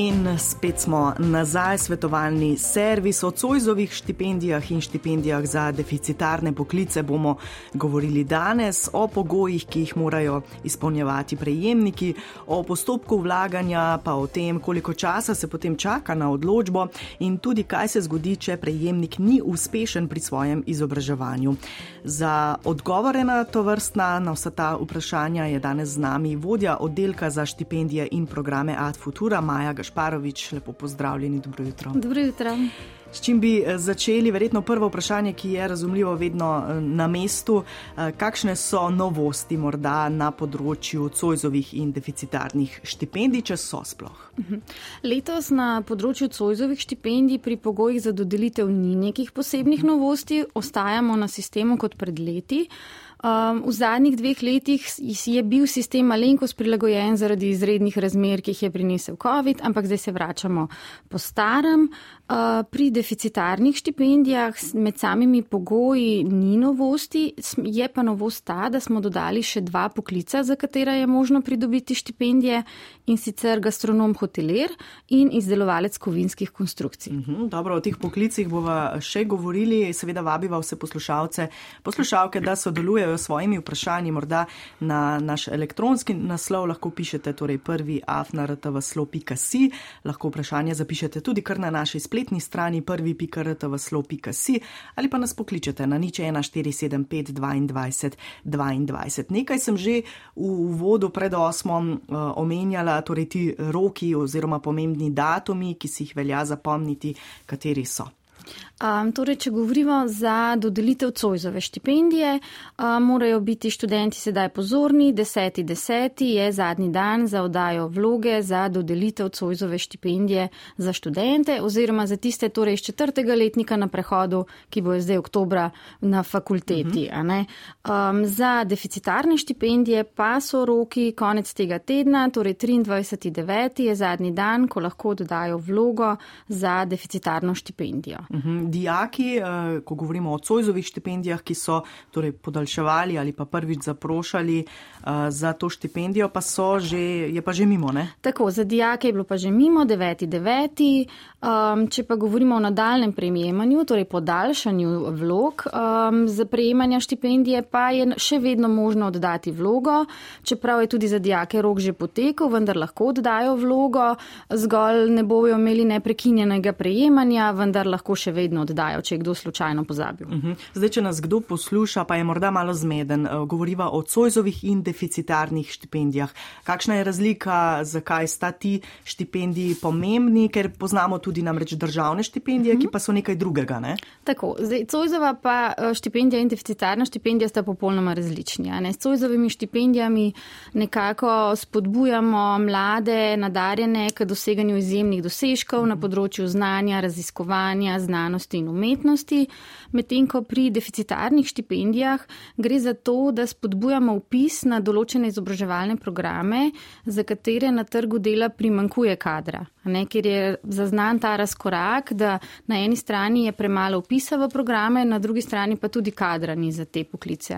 In spet smo nazaj, svetovalni servis o Cojzovih štipendijah in štipendijah za deficitarne poklice. bomo govorili danes o pogojih, ki jih morajo izpolnjevati prejemniki, o postopku vlaganja, pa o tem, koliko časa se potem čaka na odločbo in tudi kaj se zgodi, če prejemnik ni uspešen pri svojem izobraževanju. Za odgovore na to vrstna, na vsa ta vprašanja je danes z nami vodja oddelka za štipendije in programe Ad Futura Maja. Gašparovič, lepo pozdravljeni, dobro jutro. Dobro jutro. S čim bi eh, začeli? Verjetno prvo vprašanje, ki je razumljivo vedno eh, na mestu. Eh, kakšne so novosti morda na področju Cojzovih in deficitarnih štipendij, če so sploh? Mhm. Letos na področju Cojzovih štipendij pri pogojih za dodelitev ni nekih posebnih novosti, ostajamo na sistemu kot pred leti. Um, v zadnjih dveh letih je bil sistem malenkost prilagojen zaradi izrednih razmer, ki jih je prinesel COVID, ampak zdaj se vračamo po starem. Uh, pri deficitarnih štipendijah med samimi pogoji ni novosti, je pa novost ta, da smo dodali še dva poklica, za katera je možno pridobiti štipendije in sicer gastronom hotelir in izdelovalec kovinskih konstrukcij. Uh mhm, -huh, dobro, o teh poklicih bova še govorili, seveda vabiva vse poslušalce, poslušalke, da sodelujejo s svojimi vprašanji, morda na naš elektronski naslov lahko pišete, torej prvi afnartavaslo.si, lahko vprašanje zapišete tudi kar na naši spletni strani prvi.rtavaslo.si ali pa nas pokličete na nič 1475 22 22. Nekaj sem že v uvodu pred osmom uh, omenjala, torej ti roki oziroma pomembni datumi, ki si jih velja zapomniti, kateri so. Um, torej, če govorimo za dodelitev Cojzove štipendije, um, morajo biti študenti sedaj pozorni. 10.10. je zadnji dan za odajo vloge za dodelitev Cojzove štipendije za študente oziroma za tiste torej iz četrtega letnika na prehodu, ki bo zdaj oktobra na fakulteti. Uh -huh. um, za deficitarne štipendije pa so roki konec tega tedna, torej 23.9. je zadnji dan, ko lahko dodajo vlogo za deficitarno štipendijo. Uh mhm. -huh dijaki, eh, ko govorimo o Cojzovih štipendijah, ki so torej podaljševali ali pa prvič zaprošali eh, za to štipendijo, pa že, je pa že mimo, ne? Tako, za dijake je bilo pa že mimo 9.9. Um, če pa govorimo o nadaljem prejemanju, torej podaljšanju vlog um, za prejemanje štipendije, pa je še vedno možno oddati vlogo, čeprav je tudi za dijake rok že potekel, vendar lahko oddajo vlogo, zgolj ne bojo imeli neprekinjenega prejemanja, vendar lahko še vedno oddajo, če je kdo slučajno pozabil. Uh mhm. -huh. Zdaj, če nas kdo posluša, pa je morda malo zmeden, eh, govoriva o Cojzovih in deficitarnih štipendijah. Kakšna je razlika, zakaj sta ti štipendiji pomembni, ker poznamo tudi namreč državne štipendije, uh -huh. ki mhm. pa so nekaj drugega. Ne? Tako, zdaj, Cojzova pa eh, štipendija in deficitarna štipendija sta popolnoma različni. S Cojzovimi štipendijami nekako spodbujamo mlade, nadarjene k doseganju izjemnih dosežkov uh -huh. na področju znanja, raziskovanja, znanosti in umetnosti, medtem ko pri deficitarnih štipendijah gre za to, da spodbujamo upis na določene izobraževalne programe, za katere na trgu dela primankuje kadra. Ne, ker je zaznan ta razkorak, da na eni strani je premalo upisa v programe, na drugi strani pa tudi kadra ni za te poklice.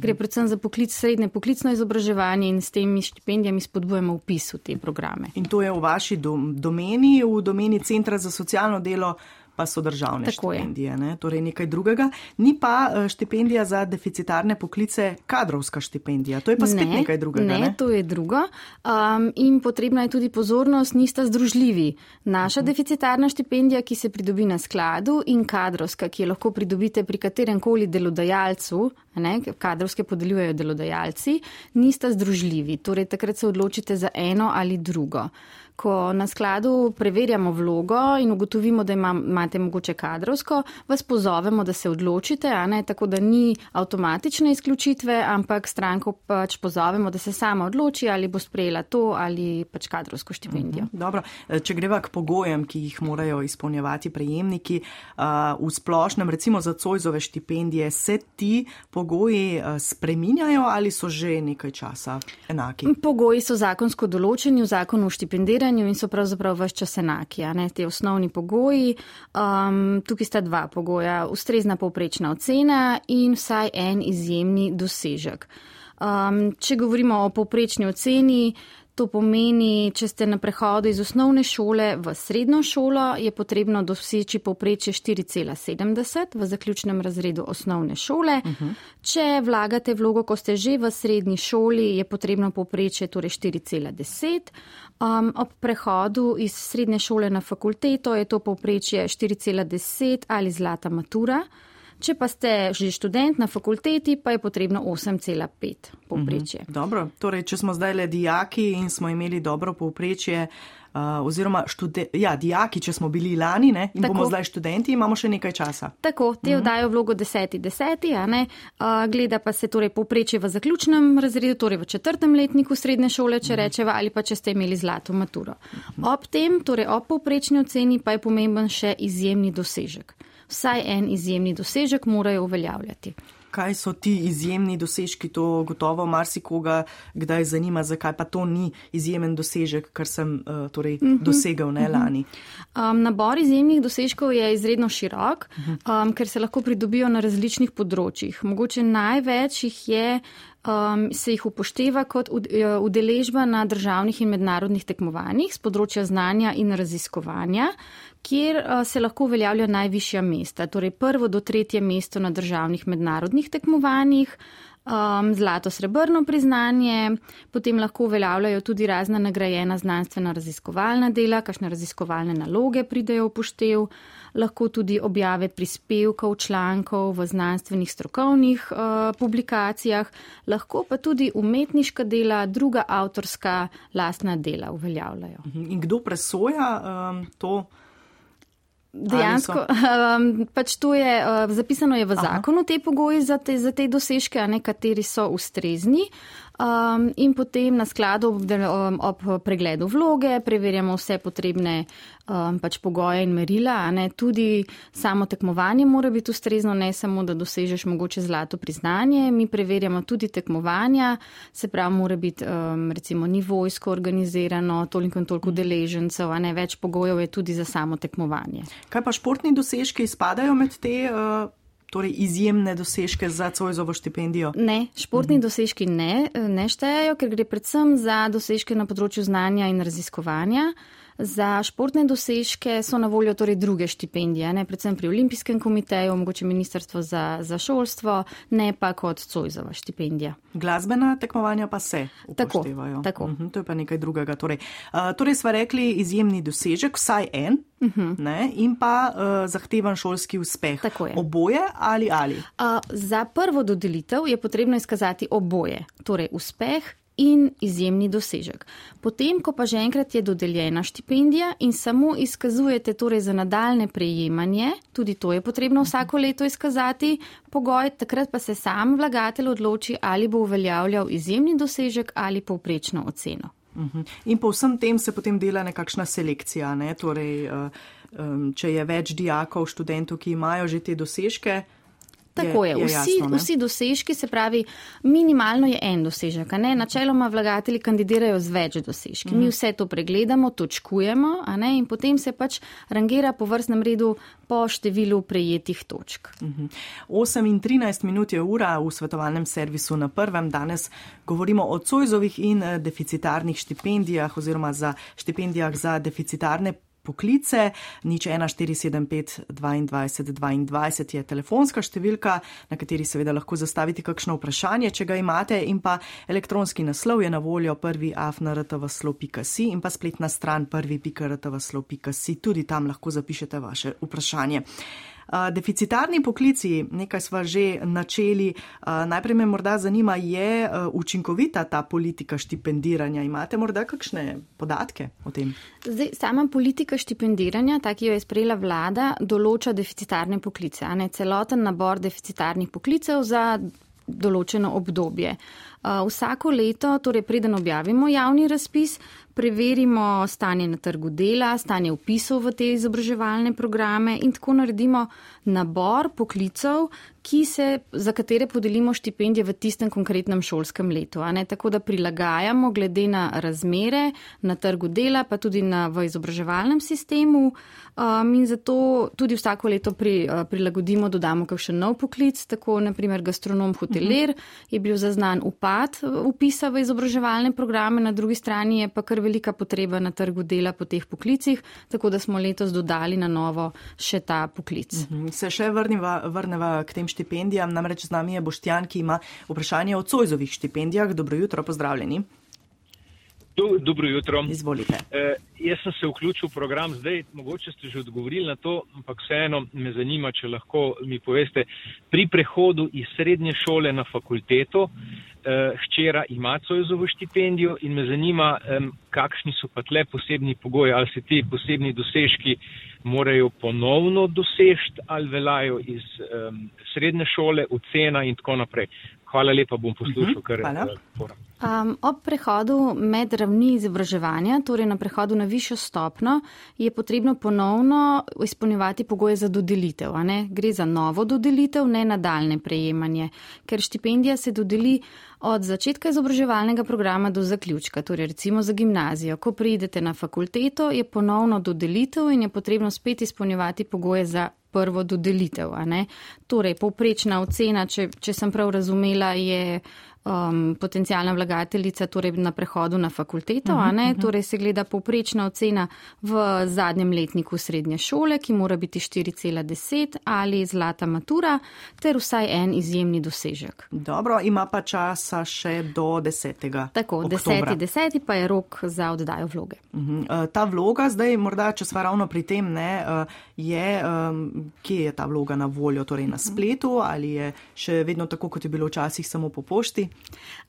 Gre predvsem za poklic, srednje poklicno izobraževanje in s temi štipendijami spodbujamo upis v te programe. In to je v vaši domeni, v domeni Centra za socialno delo pa so državne Tako štipendije, ne? torej nekaj drugega. Ni pa eh, štipendija za deficitarne poklice kadrovska štipendija, to je pa spet ne, nekaj drugega. Ne, ne, to je drugo. Um, in potrebna je tudi pozornost, nista združljivi. Naša uh mhm. -huh. deficitarna štipendija, ki se pridobi na skladu in kadrovska, ki jo lahko pridobite pri katerem koli delodajalcu, ne, kadrovske podeljujejo delodajalci, nista združljivi. Torej takrat se odločite za eno ali drugo ko na skladu preverjamo vlogo in ugotovimo, da imate mogoče kadrovsko, vas pozovemo, da se odločite, ne, tako da ni avtomatične izključitve, ampak stranko pač pozovemo, da se sama odloči, ali bo sprejela to ali pač kadrovsko štipendijo. Mhm, dobro, e, če greva k pogojem, ki jih morajo izpolnjevati prejemniki, v splošnem, recimo za Cojzove štipendije, se ti pogoji spreminjajo ali so že nekaj časa enaki? Pogoji so zakonsko določeni v zakonu o štipendiranju študiju in so pravzaprav vse čas enaki, ne, te osnovni pogoji. Um, tukaj sta dva pogoja, ustrezna povprečna ocena in vsaj en izjemni dosežek. Um, če govorimo o povprečni oceni, To pomeni, če ste na prehodu iz osnovne šole v srednjo šolo, je potrebno doseči povprečje 4,70 v zaključnem razredu osnovne šole. Uh -huh. Če vlagate vlogo, ko ste že v srednji šoli, je potrebno povprečje torej 4,10. Um, ob prehodu iz srednje šole na fakulteto je to povprečje 4,10 ali zlata matura. Če pa ste že študent na fakulteti, pa je potrebno 8,5 povprečje. Mhm, dobro, torej, če smo zdaj le dijaki in smo imeli dobro povprečje, uh, oziroma štude, ja, dijaki, če smo bili lani ne, in Tako. bomo zdaj študenti, imamo še nekaj časa. Tako, te mhm. vdajo vlogo 10-10, uh, gleda pa se torej povprečje v zaključnem razredu, torej v četrtem letniku srednje šole, če mhm. rečeva, ali pa če ste imeli zlato maturo. Mhm. Ob tem, torej ob povprečni oceni, pa je pomemben še izjemni dosežek vsaj en izjemni dosežek morajo uveljavljati. Kaj so ti izjemni dosežki, to gotovo marsikoga kdaj zanima, zakaj pa to ni izjemen dosežek, kar sem uh, torej, uh mhm. -huh. dosegel ne mhm. lani. Um, nabor izjemnih dosežkov je izredno širok, uh -huh. um, ker se lahko pridobijo na različnih področjih. Mogoče največ jih je um, se jih upošteva kot uh, udeležba na državnih in mednarodnih tekmovanjih z področja znanja in raziskovanja, kjer uh, se lahko uveljavlja najvišja mesta, torej prvo do tretje mesto na državnih mednarodnih tekmovanjih um, zlato srebrno priznanje, potem lahko uveljavljajo tudi razna nagrajena znanstvena raziskovalna dela, kakšne raziskovalne naloge pridejo v poštev, lahko tudi objave prispevkov, člankov v znanstvenih strokovnih uh, publikacijah, lahko pa tudi umetniška dela, druga avtorska lastna dela uveljavljajo. In kdo presoja um, to? Dejansko, um, pač to je uh, zapisano je v zakonu, te pogoji za te, za te dosežke, a nekateri so ustrezni. Um, in potem na skladu ob, ob pregledu vloge preverjamo vse potrebne um, pač pogoje in merila. Tudi samo tekmovanje mora biti ustrezno, ne samo, da dosežeš mogoče zlato priznanje. Mi preverjamo tudi tekmovanja, se pravi, mora biti um, recimo nivojsko organizirano, toliko in toliko deležencev, a ne več pogojev je tudi za samo tekmovanje. Kaj pa športni dosežki izpadajo med te? Uh torej izjemne dosežke za Cojzovo štipendijo? Ne, športni mhm. dosežki ne, ne štejejo, ker gre predvsem za dosežke na področju znanja in raziskovanja. Za športne dosežke so na voljo torej druge štipendije, ne predvsem pri Olimpijskem komiteju, mogoče Ministrstvo za, za šolstvo, ne pa kot Cojzova štipendija. Glasbena tekmovanja pa se upoštevajo. Tako, tako. Uh -huh, to je pa nekaj drugega. Torej, uh, torej sva rekli izjemni dosežek, vsaj en, uh mhm. -huh. ne, in pa uh, zahteven šolski uspeh. Oboje ali ali? Uh, za prvo dodelitev je potrebno izkazati oboje, torej uspeh in izjemni dosežek. Potem, ko pa že enkrat je dodeljena štipendija in samo izkazujete torej za nadaljne prejemanje, tudi to je potrebno vsako leto izkazati, pogoj, takrat pa se sam vlagatelj odloči, ali bo uveljavljal izjemni dosežek ali povprečno oceno. Mhm. In po vsem tem se potem dela nekakšna selekcija, ne? torej, eh, če je več dijakov, študentov, ki imajo že te dosežke, Tako je, je, je vsi, jasno, vsi dosežki, se pravi, minimalno je en dosežek. Ne? Načeloma vlagatelji kandidirajo z več dosežki. Mm. Mi mhm. vse to pregledamo, točkujemo in potem se pač rangira po vrstnem redu po številu prejetih točk. Mm -hmm. 8 in 13 minut je ura v svetovalnem servisu na prvem. Danes govorimo o Cojzovih in eh, deficitarnih štipendijah oziroma za štipendijah za deficitarne poklice. Nič 1475 22 22 je telefonska številka, na kateri seveda lahko zastavite kakšno vprašanje, če ga imate, in pa elektronski naslov je na voljo prvi afnrtavslo.si in pa spletna stran prvi.rtavslo.si. Tudi tam lahko zapišete vaše vprašanje. Deficitarni poklici, nekaj smo že načeli. Najprej me morda zanima, je učinkovita ta politika štipendiranja. Imate morda kakšne podatke o tem? Zdaj, sama politika štipendiranja, ta, ki jo je sprejela vlada, določa deficitarne poklice, a ne celoten nabor deficitarnih poklicev za določeno obdobje. Vsako leto, torej preden objavimo javni razpis, preverimo stanje na trgu dela, stanje upisov v te izobraževalne programe in tako naredimo nabor poklicov, se, za katere podelimo štipendije v tistem konkretnem šolskem letu. Tako da prilagajamo glede na razmere na trgu dela, pa tudi na, v izobraževalnem sistemu. Um, in zato tudi vsako leto pri, uh, prilagodimo, dodamo kakšen nov poklic, tako naprimer gastronom, hoteler uh -huh. je bil zaznan upad upisa v izobraževalne programe, na drugi strani je pa kar velika potreba na trgu dela po teh poklicih, tako da smo letos dodali na novo še ta poklic. -huh. Se še vrniva, vrneva k tem štipendijam, namreč z nami je Boštjan, ki ima vprašanje o Cojzovih štipendijah. Dobro jutro, pozdravljeni. Do, dobro jutro. Izvolite. E, jaz sem se vključil v program zdaj, mogoče ste že odgovorili na to, ampak vseeno me zanima, če lahko mi poveste, pri prehodu iz srednje šole na fakulteto, e, hčera ima Cojzovo štipendijo in me zanima, e, kakšni so pa tle posebni pogoji, ali se ti posebni dosežki morajo ponovno dosežti ali veljajo iz e, srednje šole, ocena in tako naprej. Hvala lepa, bom poslušal, kar je. Um, ob prehodu med ravni izobraževanja, torej na prehodu na višjo stopno, je potrebno ponovno izpolnjevati pogoje za dodelitev. Gre za novo dodelitev, ne nadaljne prejemanje, ker štipendija se dodeli od začetka izobraževalnega programa do zaključka, torej recimo za gimnazijo. Ko pridete na fakulteto, je ponovno dodelitev in je potrebno spet izpolnjevati pogoje za prvo dodelitev. Torej, povprečna ocena, če, če sem prav razumela, je um, potencijalna vlagateljica torej na prehodu na fakulteto, uh -huh, uh -huh. torej se gleda povprečna ocena v zadnjem letniku srednje šole, ki mora biti 4,10 ali zlata matura, ter vsaj en izjemni dosežek. Dobro, ima pa časa še do 10. Tako, 10. 10. pa je rok za oddajo vloge. Uh -huh. Ta vloga, zdaj morda, če sva ravno pri tem, ne, uh, je, um, kje je ta vloga na voljo, torej na spletu ali je še vedno tako, kot je bilo včasih samo po pošti?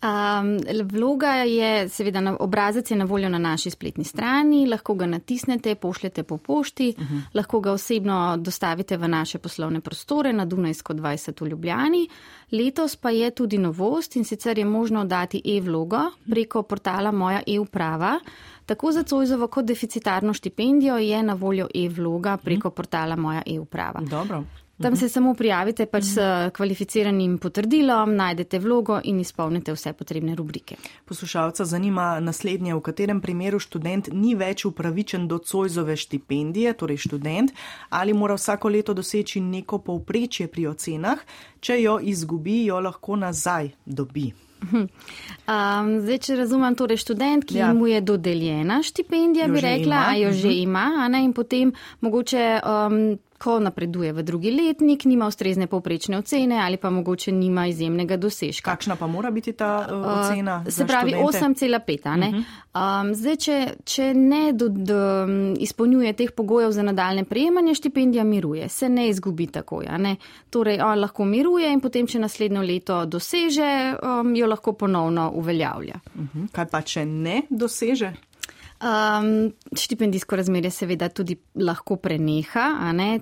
Um, vloga je, seveda, na, obrazec je na voljo na naši spletni strani, lahko ga natisnete, pošljete po pošti, uh mhm. -huh. lahko ga osebno dostavite v naše poslovne prostore na Dunajsko 20 v Ljubljani. Letos pa je tudi novost in sicer je možno dati e-vlogo preko portala Moja e-uprava. Tako za Cojzovo kot deficitarno štipendijo je na voljo e-vloga preko portala Moja e-uprava. Dobro. Tam se samo prijavite pač s kvalificiranim potrdilom, najdete vlogo in izpolnite vse potrebne rubrike. Poslušalca zanima naslednje, v katerem primeru študent ni več upravičen do Cojzove štipendije, torej študent, ali mora vsako leto doseči neko povprečje pri ocenah, če jo izgubi, jo lahko nazaj dobi. Um, zdaj, če razumem, torej študent, ki ja. mu je dodeljena štipendija, jo bi rekla, a jo že mhm. ima, ne, in potem mogoče. Um, ko napreduje v drugi letnik, nima ustrezne povprečne ocene ali pa mogoče nima izjemnega dosežka. Kakšna pa mora biti ta uh, ocena? Uh, se pravi 8,5. Uh -huh. um, zdaj, če, če ne do, do, izpolnjuje teh pogojev za nadaljne prejemanje, štipendija miruje, se ne izgubi takoj. Torej, on lahko miruje in potem, če naslednjo leto doseže, um, jo lahko ponovno uveljavlja. Uh -huh. Kaj pa, če ne doseže? Um, štipendijsko razmerje seveda tudi lahko preneha,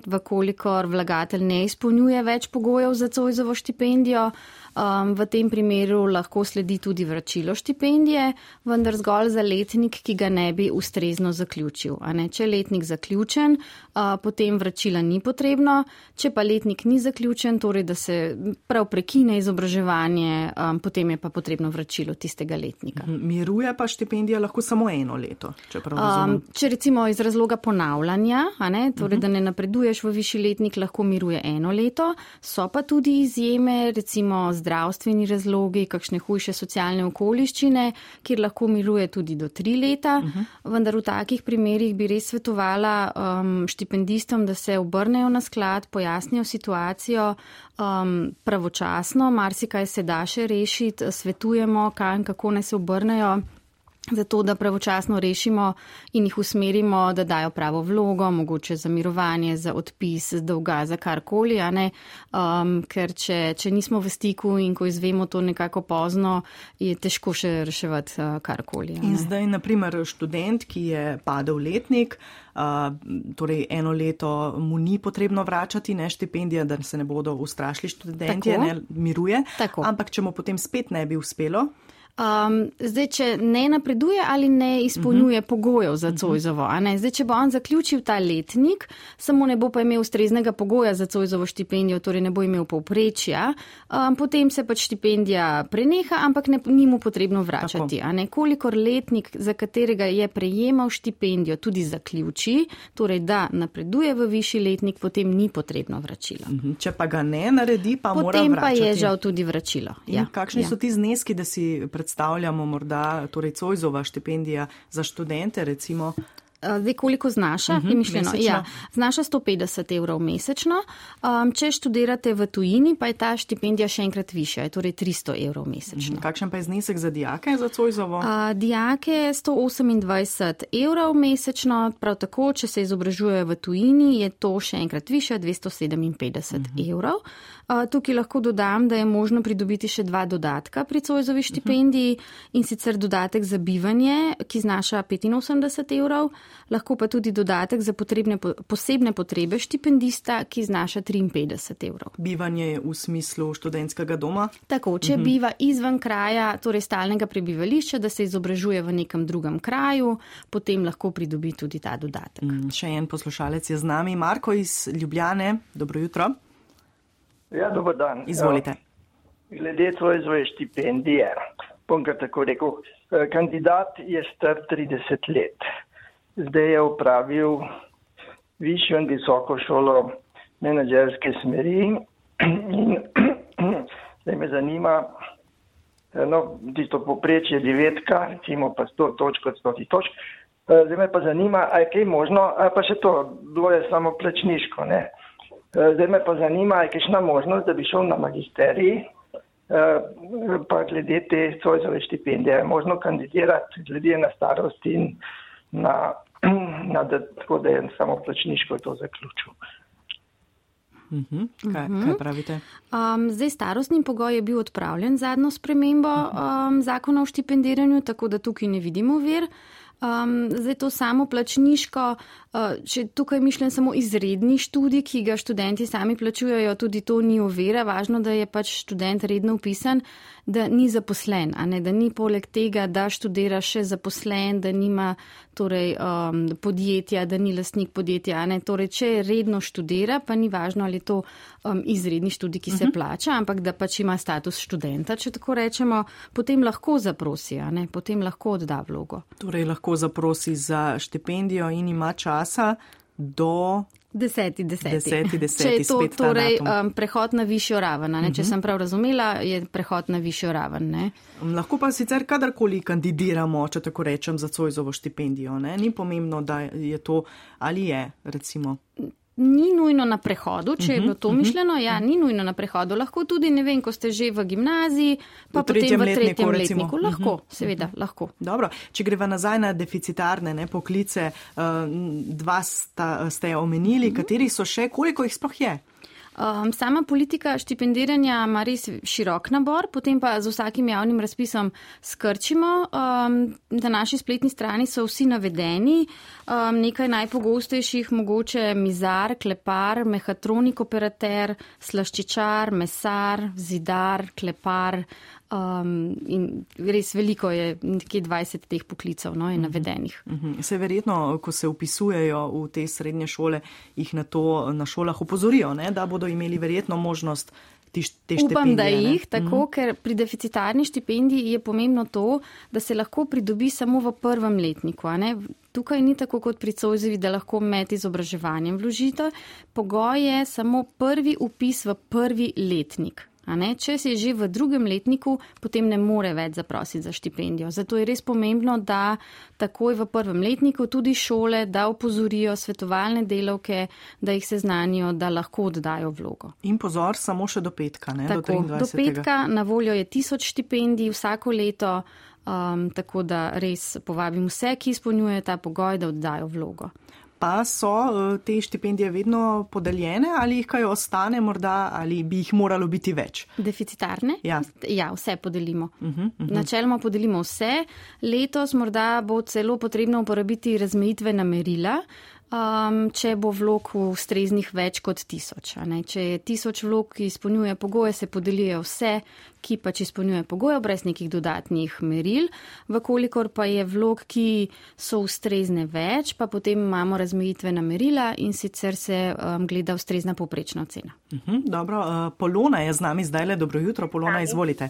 vkolikor vlagatelj ne izpolnjuje več pogojev za Cojzovo štipendijo. Um, v tem primeru lahko sledi tudi vračilo štipendije, vendar zgolj za letnik, ki ga ne bi ustrezno zaključil. Če je letnik zaključen, uh, potem vračila ni potrebno, če pa letnik ni zaključen, torej da se prav prekine izobraževanje, um, potem je pa potrebno vračilo tistega letnika. Mhm. Miruje pa štipendija lahko samo eno leto. Če, um, če recimo iz razloga ponavljanja, ne, torej uh -huh. da ne napreduješ v višji letnik, lahko miruje eno leto, so pa tudi izjeme, recimo zdravstveni razlogi, kakšne hujše socialne okoliščine, kjer lahko miruje tudi do tri leta. Uh -huh. Vendar v takih primerjih bi res svetovala um, štipendistom, da se obrnejo na sklad, pojasnijo situacijo um, pravočasno, marsikaj se da še rešiti, svetujemo, kaj in kako naj se obrnejo zato da pravočasno rešimo in jih usmerimo, da dajo pravo vlogo, mogoče za mirovanje, za odpis dolga, za karkoli, um, ker če, če nismo v stiku in ko izvemo to nekako pozno, je težko še reševati uh, karkoli. In zdaj, naprimer, študent, ki je padel letnik, uh, torej eno leto mu ni potrebno vračati, ne štipendija, da se ne bodo ustrašili študentje, ne miruje. Tako. Ampak če mu potem spet ne bi uspelo, Um, zdaj, če ne napreduje ali ne izpolnjuje uh -huh. pogojev za Cojzovo, zdaj, če bo on zaključil ta letnik, samo ne bo pa imel ustreznega pogoja za Cojzovo štipendijo, torej ne bo imel povprečja, um, potem se pač štipendija preneha, ampak ne, ni mu potrebno vračati. Kolikor letnik, za katerega je prejemal štipendijo, tudi zaključi, torej da napreduje v višji letnik, potem ni potrebno vračilo. Uh -huh. Če pa ga ne naredi, pa potem mora vračati. Potem pa je žal tudi vračilo. Ja. Kakšni ja. so ti zneski, da si predstavljamo? Predstavljamo morda torej Cojzova štipendija za študente, recimo zdaj, koliko znaša, uh -huh, je mišljeno? Ja, znaša 150 evrov mesečno. Um, če študirate v tujini, pa je ta štipendija še enkrat višja, je torej 300 evrov mesečno. Uh -huh. Kakšen pa je znesek za dijake za Cojzovo? Uh, dijake 128 evrov mesečno, prav tako, če se izobražujejo v tujini, je to še enkrat višja, 257 uh -huh. evrov. Uh, tukaj lahko dodam, da je možno pridobiti še dva dodatka pri Cojzovi štipendiji uh -huh. in sicer dodatek za bivanje, ki znaša 85 evrov lahko pa tudi dodatek za potrebne, posebne potrebe štipendista, ki znaša 53 evrov. Bivanje je v smislu študentskega doma? Tako, če uhum. biva izven kraja, torej stalnega prebivališča, da se izobražuje v nekem drugem kraju, potem lahko pridobi tudi ta dodatek. Mm, še en poslušalec je z nami, Marko iz Ljubljane. Dobro jutro. Ja, dober dan. Izvolite. Glede tvoje zvoje štipendije, bom ga tako rekel, eh, kandidat je star 30 let zdaj je upravil višjo in visoko šolo menedžerske smeri in zdaj me zanima, no, tisto poprečje devetka, recimo pa sto točk od stotih točk, eh, zdaj me pa zanima, a je kaj možno, a pa še to, bilo je samo plačniško, ne. Eh, zdaj me pa zanima, a je kakšna možnost, da bi šel na magisterij, eh, pa glede te svojzove štipendije, možno kandidirati glede na starost in na na, da, tako da je samo plačniško to zaključil. Uh mhm. -huh. kaj, kaj pravite? Um, zdaj, starostni pogoj je bil odpravljen zadnjo spremembo um, zakona o štipendiranju, tako da tukaj ne vidimo vir. Um, zdaj to samo plačniško, uh, če tukaj mišljem samo izredni študij, ki ga študenti sami plačujejo, tudi to ni ovira. Važno, da je pač študent redno upisan, da ni zaposlen, ne da ni poleg tega, da študira še zaposlen, da nima torej, um, podjetja, da ni lastnik podjetja. Torej, če redno študira, pa ni važno, ali je to um, izredni študij, ki se uh mhm. -huh. plača, ampak da pač ima status študenta, če tako rečemo, potem lahko zaprosi, potem lahko odda vlogo. Torej, lahko zaprosi za štipendijo in ima časa do. Deseti, deseti. deseti, deseti Če je to torej, um, prehod na višjo raven, uh -huh. če mhm. sem prav razumela, je prehod na višjo raven. Ne? Lahko pa sicer kadarkoli kandidiramo, če tako rečem, za Cojzovo štipendijo. Ne? Ni pomembno, da je to ali je, recimo ni nujno na prehodu, če je bilo to mhm, mišljeno. Ja, mhm. ni nujno na prehodu. Lahko tudi, ne vem, ko ste že v gimnaziji, pa v potem v tretjem letniku. letniku. Lahko, mhm, seveda, lahko. Dobro, če greva nazaj na deficitarne ne, poklice, uh, dva sta, ste omenili, kateri so še, koliko jih sploh je? Um, sama politika štipendiranja ima res širok nabor, potem pa z vsakim javnim razpisom skrčimo. Um, na naši spletni strani so vsi navedeni. Um, nekaj najpogostejših, mogoče mizar, klepar, mehatronik operater, slaščičar, mesar, zidar, klepar. Um, in res veliko je, nekje 20 teh poklicev no, mhm. navedenih. Uh -huh. Se verjetno, ko se upisujejo v te srednje šole, jih na to na šolah upozorijo, ne, da bodo imeli verjetno možnost. Te Upam, da jih, tako, mm. ker pri deficitarni štipendiji je pomembno to, da se lahko pridobi samo v prvem letniku. Tukaj ni tako kot pri Cozivi, da lahko med izobraževanjem vložite. Pogoj je samo prvi upis v prvi letnik. Če si že v drugem letniku, potem ne more več zaprositi za štipendijo. Zato je res pomembno, da takoj v prvem letniku tudi šole, da opozorijo svetovalne delavke, da jih seznanijo, da lahko oddajo vlogo. In pozor, samo še do petka. Ne, tako, do, do petka na voljo je tisoč štipendij vsako leto. Um, tako da res povabim vse, ki izpolnjujejo ta pogoj, da oddajo vlogo pa so eh, te štipendije vedno podeljene ali jih kaj ostane morda ali bi jih moralo biti več? Deficitarne? Ja, ja vse podelimo. Uh -huh, uh -huh. Načeloma podelimo vse. Letos morda bo celo potrebno uporabiti razmejitvena merila. Um, če bo vlog ustreznih več kot tisoč. Če je tisoč vlog, ki izpolnjuje pogoje, se podelijo vse, ki pač izpolnjuje pogoje, brez nekih dodatnih meril. Vkolikor pa je vlog, ki so ustrezne več, pa potem imamo razmejitvena merila in sicer se um, gleda ustrezna poprečna cena. Uh mhm, -huh, dobro, uh, Polona je z nami zdaj le. Dobro jutro, Polona, izvolite.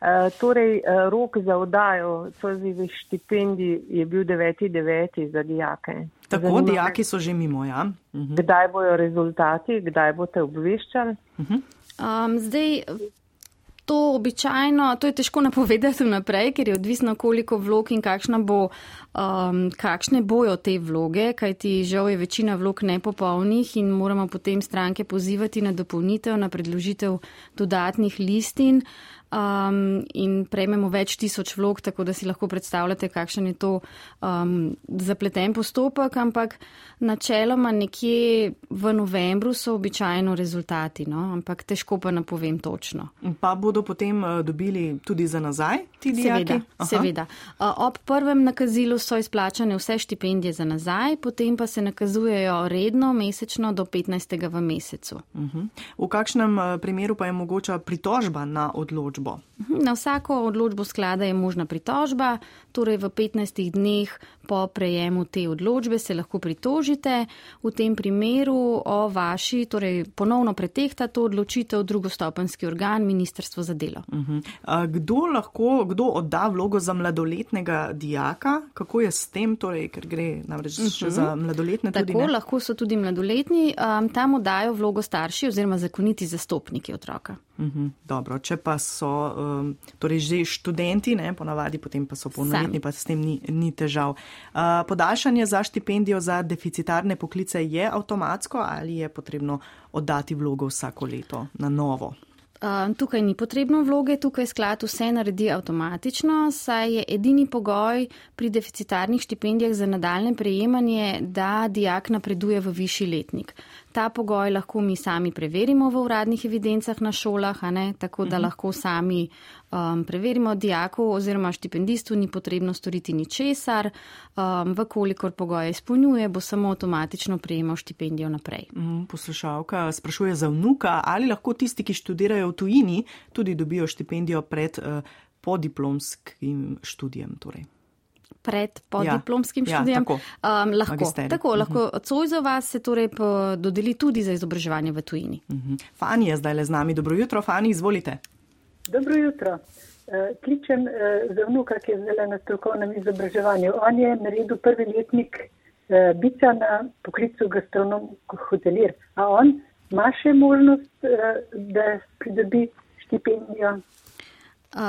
Eh, torej, eh, rok za odajo Cozivih štipendij je bil 9.9. za dijake. Tako, Zanima dijaki so že mimo, ja. Uh -huh. Kdaj bojo rezultati, kdaj boste obveščali? Uh -huh. um, zdaj, to običajno, to je težko napovedati vnaprej, ker je odvisno, koliko vlog in bo, um, kakšne bojo te vloge, kajti žal je večina vlog nepopolnih in moramo potem stranke pozivati na dopolnitev, na predložitev dodatnih listin um, in prejmemo več tisoč vlog, tako da si lahko predstavljate, kakšen je to um, zapleten postopek, ampak načeloma nekje v novembru so običajno rezultati, no? ampak težko pa napovem točno. Pa bodo potem uh, dobili tudi za nazaj ti dijaki? Seveda, seveda. Ob prvem nakazilu so izplačane vse štipendije za nazaj, potem pa se nakazujejo redno, mesečno do 15. v mesecu. Uh -huh. V kakšnem uh, primeru pa je mogoča pritožba na odločbo? Odločbo. Na vsako odločbo sklada je možna pritožba, torej v 15 dneh po prejemu te odločbe se lahko pritožite. V tem primeru o vaši, torej ponovno pretehta to odločitev drugostopenski organ, Ministrstvo za delo. Uh -huh. Kdo lahko, kdo odda vlogo za mladoletnega dijaka? Kako je s tem, torej, ker gre namreč uh -huh. za mladoletne tudi? Tako, lahko so tudi mladoletni, um, tam oddajo vlogo starši oziroma zakoniti zastopniki otroka. Uh -huh. Dobro, če pa so um, torej že študenti, ne, ponavadi potem pa so polnoletni, pa s tem ni, ni težav. Podaljšanje za štipendijo za deficitarne poklice je avtomatsko ali je potrebno oddati vlogo vsako leto na novo? Uh, tukaj ni potrebno vloge, tukaj sklad vse naredi avtomatično, saj je edini pogoj pri deficitarnih štipendijah za nadaljne prejemanje, da dijak napreduje v višji letnik. Ta pogoj lahko mi sami preverimo v uradnih evidencah na šolah, ne, tako da mhm. lahko sami um, preverimo dijaku oziroma štipendistu, ni potrebno storiti ničesar, um, vkolikor pogoje izpolnjuje, bo samo avtomatično prejemal štipendijo naprej. Mm, poslušalka sprašuje za vnuka, ali lahko tisti, ki študirajo v tujini, tudi dobijo štipendijo pred uh, podiplomskim študijem. Torej pred podiplomskim ja, študijem. Ja, tako, um, lahko, tako, uh -huh. lahko Cojzova se torej dodeli tudi za izobraževanje v tujini. Uh -huh. Fani je zdaj le z nami. Dobro jutro, Fani, izvolite. Dobro jutro. Uh, kličem uh, za vnuka, ki je zdaj na strokovnem izobraževanju. On je naredil prvi letnik bica na poklicu gastronom hotelir. A on ima še možnost, da pridobi štipendijo?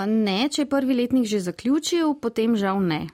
Ne, če je prvi letnik že zaključil, potem žal ne.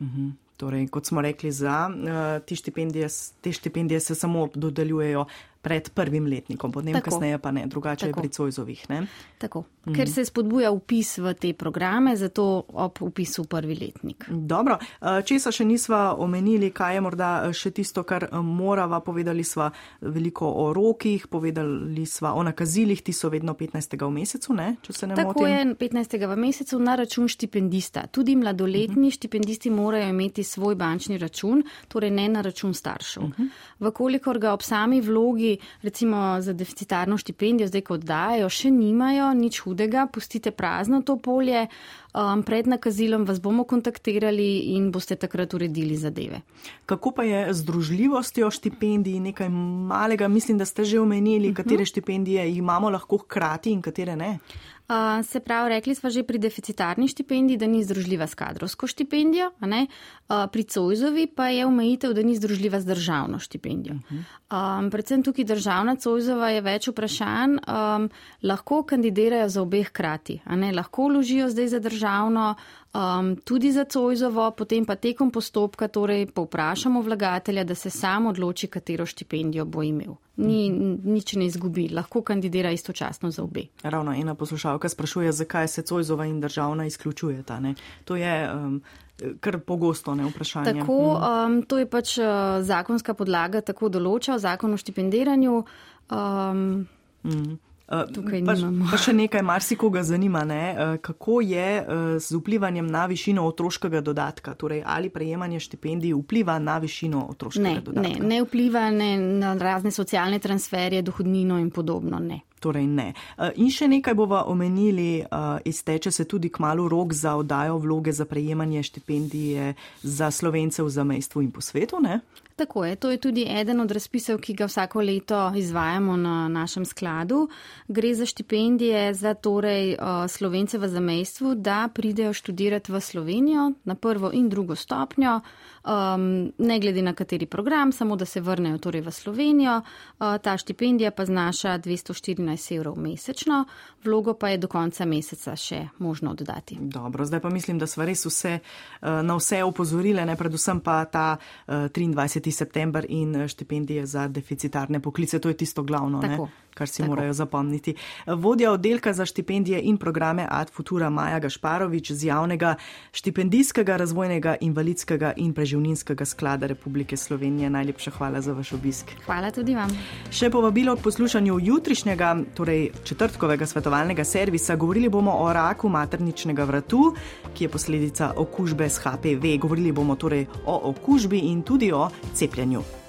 Mhm. Torej, kot smo rekli, za uh, te, štipendije, te štipendije se samo dodeljujejo pred prvim letnikom, potem Tako. kasneje pa ne, drugače Tako. je pri Cojzovih. Ne? Tako, mm. ker se spodbuja upis v te programe, zato ob upisu prvi letnik. Dobro, eh, česa še nisva omenili, kaj je morda eh, še tisto, kar eh, morava, povedali sva veliko o rokih, povedali sva o nakazilih, ti so vedno 15. v mesecu, ne? če se ne motim. Tako je 15. v mesecu na račun štipendista. Tudi mladoletni -hmm. štipendisti morajo imeti svoj bančni račun, torej ne na račun staršev. -hmm. Vkolikor ga ob sami vlogi recimo za deficitarno štipendijo, zdaj ko oddajo, še nimajo nič hudega, pustite prazno to polje, um, pred nakazilom vas bomo kontaktirali in boste takrat uredili zadeve. Kako pa je z družljivostjo štipendij, nekaj malega, mislim, da ste že omenili, uh mhm. -huh. katere štipendije imamo lahko hkrati in katere ne? Uh, se pravi, rekli smo že pri deficitarni štipendiji, da ni združljiva s kadrovsko štipendijo, uh, pri Cojzovi pa je omejitev, da ni združljiva z državno štipendijo. Um, predvsem tukaj državna Cojzova je več vprašanj, um, lahko kandidirajo za obeh krati, lahko vložijo zdaj za državno, um, tudi za Cojzovo, potem pa tekom postopka torej povprašamo vlagatelja, da se sam odloči, katero štipendijo bo imel. Ni, nič ne izgubi, lahko kandidira istočasno za obe. Ravno ena poslušalka sprašuje, zakaj se Cojzova in državna izključujeta. Ne? To je um, kar pogosto ne vprašanje. Tako, um, to je pač uh, zakonska podlaga, tako določa zakon o štipendiranju. Um, mm. Tukaj pa, nimamo. pa še nekaj, marsikoga zanima, ne? kako je z vplivanjem na višino otroškega dodatka, torej ali prejemanje štipendij vpliva na višino otroškega ne, dodatka? Ne, ne vpliva ne na razne socialne transferje, dohodnino in podobno. Ne. Torej ne. In še nekaj bova omenili, izteče se tudi k malu rok za oddajo vloge za prejemanje štipendije za slovence v zamejstvu in po svetu, ne? Tako je, to je tudi eden od razpisov, ki ga vsako leto izvajamo na našem skladu. Gre za štipendije za torej slovence v zamejstvu, da pridejo študirati v Slovenijo na prvo in drugo stopnjo, um, ne glede na kateri program, samo da se vrnejo torej v Slovenijo. Uh, ta štipendija pa znaša 214 evrov mesečno, vlogo pa je do konca meseca še možno oddati. Dobro, zdaj pa mislim, da smo res vse, na vse opozorile, ne predvsem pa ta 23. september in štipendije za deficitarne poklice, to je tisto glavno, ne, kar si Tako. morajo zapomniti. Vodja oddelka za štipendije in programe Ad Futura Maja Gašparovič z javnega štipendijskega, razvojnega, invalidskega in preživninskega sklada Republike Slovenije. Najlepša hvala za vaš obisk. Hvala tudi vam. Še povabilo k poslušanju jutrišnjega, torej četrtkovega svetovalnega servisa. Govorili bomo o raku materničnega vratu, ki je posledica okužbe s HPV. Govorili bomo torej o okužbi in tudi o cepljenju.